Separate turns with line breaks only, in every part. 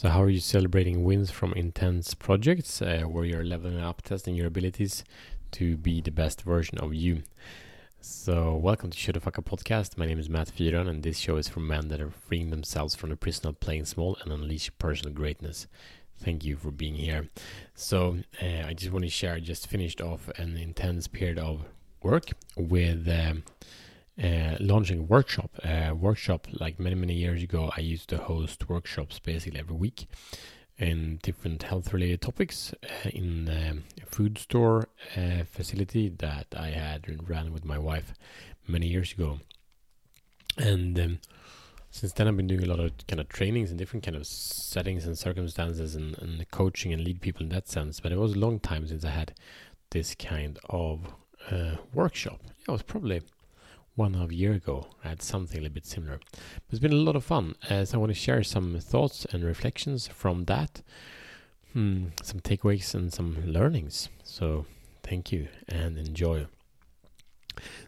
So, how are you celebrating wins from intense projects uh, where you're leveling up, testing your abilities to be the best version of you? So, welcome to Show the Fuck Up podcast. My name is Matt Fyron, and this show is for men that are freeing themselves from the prison of playing small and unleash personal greatness. Thank you for being here. So, uh, I just want to share. I just finished off an intense period of work with. Uh, launching a workshop. A workshop like many many years ago, I used to host workshops basically every week in different health related topics uh, in a food store uh, facility that I had ran with my wife many years ago, and. Um, since then, I've been doing a lot of kind of trainings in different kind of settings and circumstances, and, and coaching and lead people in that sense. But it was a long time since I had this kind of uh, workshop. It was probably one half year ago. I had something a little bit similar. But it's been a lot of fun. Uh, so I want to share some thoughts and reflections from that, hmm, some takeaways and some learnings. So thank you and enjoy.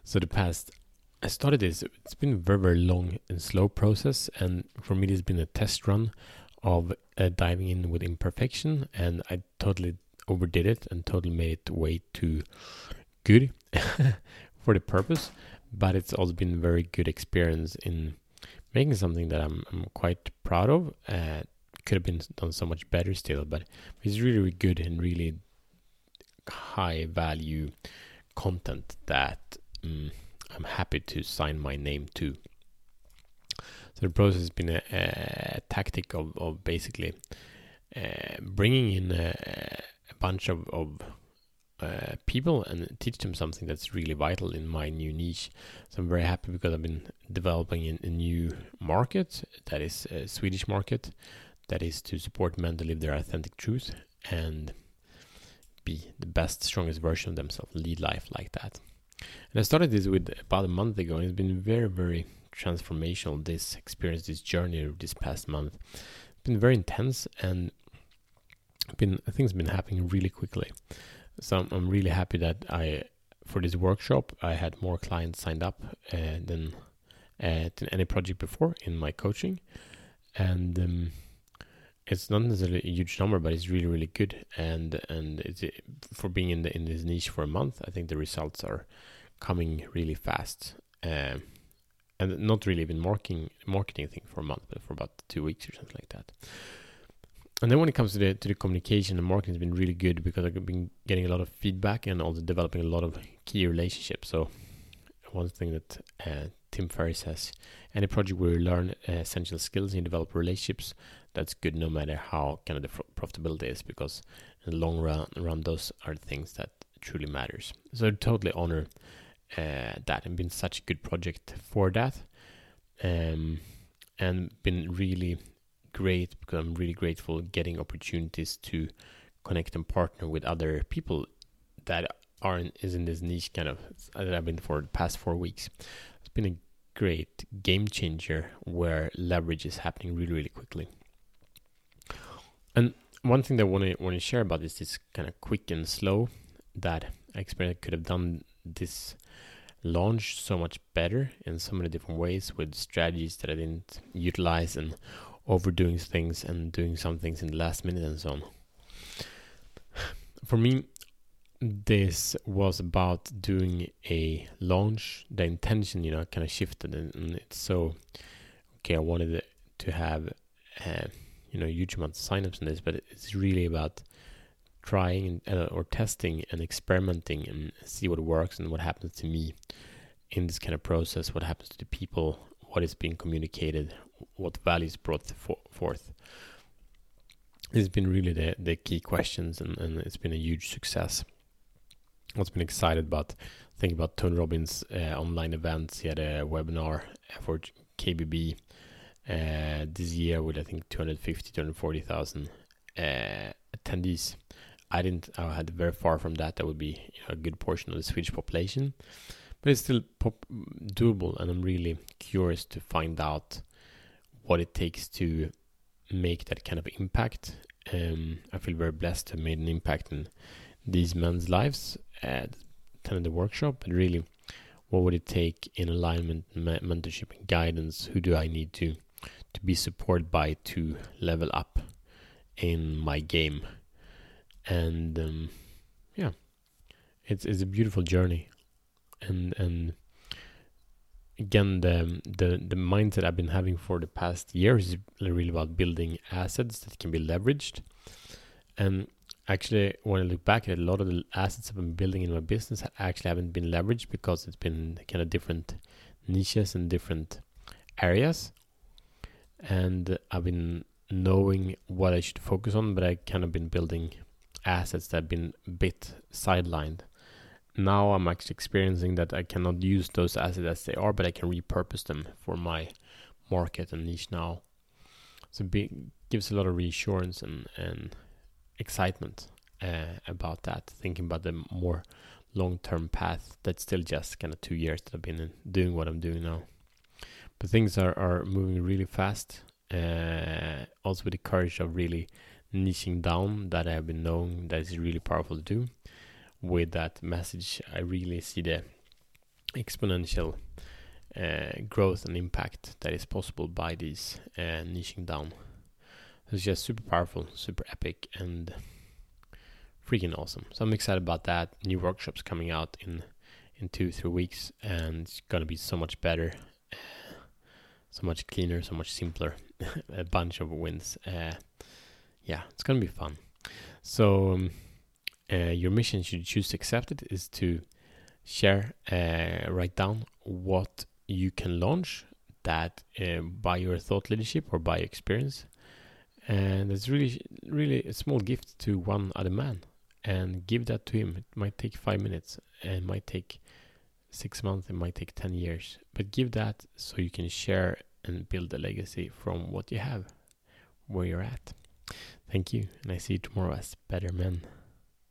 So the past, I started this. It's been a very very long and slow process, and for me, it's been a test run of uh, diving in with imperfection, and I totally overdid it and totally made it way too good for the purpose but it's also been a very good experience in making something that I'm, I'm quite proud of. Uh, could have been done so much better still, but it's really, really good and really high value content that um, I'm happy to sign my name to. So the process has been a, a tactic of, of basically uh, bringing in a, a bunch of, of uh, people and teach them something that's really vital in my new niche. So I'm very happy because I've been developing in a new market that is a Swedish market that is to support men to live their authentic truth and be the best, strongest version of themselves, lead life like that. And I started this with about a month ago, and it's been very, very transformational. This experience, this journey, this past month, it's been very intense, and been things been happening really quickly. So I'm really happy that I, for this workshop, I had more clients signed up uh, than uh, than any project before in my coaching, and um, it's not necessarily a huge number, but it's really really good. And and it's for being in the in this niche for a month, I think the results are coming really fast. Uh, and not really even marketing marketing thing for a month, but for about two weeks or something like that. And then when it comes to the to the communication, the marketing has been really good because I've been getting a lot of feedback and also developing a lot of key relationships. So one thing that uh, Tim Ferriss says: any project where you learn uh, essential skills and develop relationships, that's good no matter how kind of the profitability is, because in the long run, run those are the things that truly matters. So I totally honor uh, that and been such a good project for that, um, and been really great because I'm really grateful getting opportunities to connect and partner with other people that are in, is in this niche kind of that I've been for the past four weeks. It's been a great game changer where leverage is happening really really quickly. And one thing that I want to want to share about this is kind of quick and slow that I experienced could have done this launch so much better in so many different ways with strategies that I didn't utilize and overdoing things and doing some things in the last minute and so on. For me, this was about doing a launch. The intention, you know, kind of shifted, and, and it's so okay. I wanted to have, uh, you know, huge amounts of signups in this, but it's really about trying uh, or testing and experimenting and see what works and what happens to me in this kind of process. What happens to the people? What is being communicated? What values brought for, forth. It's been really the, the key questions, and, and it's been a huge success. What's been excited about thinking about Tony Robbins' uh, online events. He had a webinar for KBB uh, this year with I think 250, 240,000 uh, attendees. I didn't. I had very far from that. That would be you know, a good portion of the Swedish population, but it's still doable. And I'm really curious to find out what it takes to make that kind of impact. Um, I feel very blessed to have made an impact in these men's lives at kind of the workshop. But really, what would it take in alignment, mentorship, and guidance? Who do I need to to be supported by to level up in my game, and um, yeah, it's it's a beautiful journey, and and again the the the mindset I've been having for the past years is really about building assets that can be leveraged, and actually when I look back at a lot of the assets I've been building in my business actually haven't been leveraged because it's been kind of different niches and different areas, and I've been knowing what I should focus on, but I kind of been building assets that have been a bit sidelined. Now I'm actually experiencing that I cannot use those assets as they are, but I can repurpose them for my market and niche now. So it gives a lot of reassurance and, and excitement uh, about that, thinking about the more long term path that's still just kind of two years that I've been doing what I'm doing now. But things are, are moving really fast uh, also with the courage of really niching down that I have been knowing that is really powerful to do. With that message, I really see the exponential uh, growth and impact that is possible by these uh, niching down. It's just super powerful, super epic, and freaking awesome. So I'm excited about that. New workshops coming out in in two three weeks, and it's gonna be so much better, so much cleaner, so much simpler, a bunch of wins. Uh, yeah, it's gonna be fun. So um, uh, your mission, should choose to accept it, is to share, uh, write down what you can launch that uh, by your thought leadership or by experience, and it's really, really a small gift to one other man, and give that to him. It might take five minutes, and might take six months, it might take ten years, but give that so you can share and build a legacy from what you have, where you're at. Thank you, and I see you tomorrow as better men.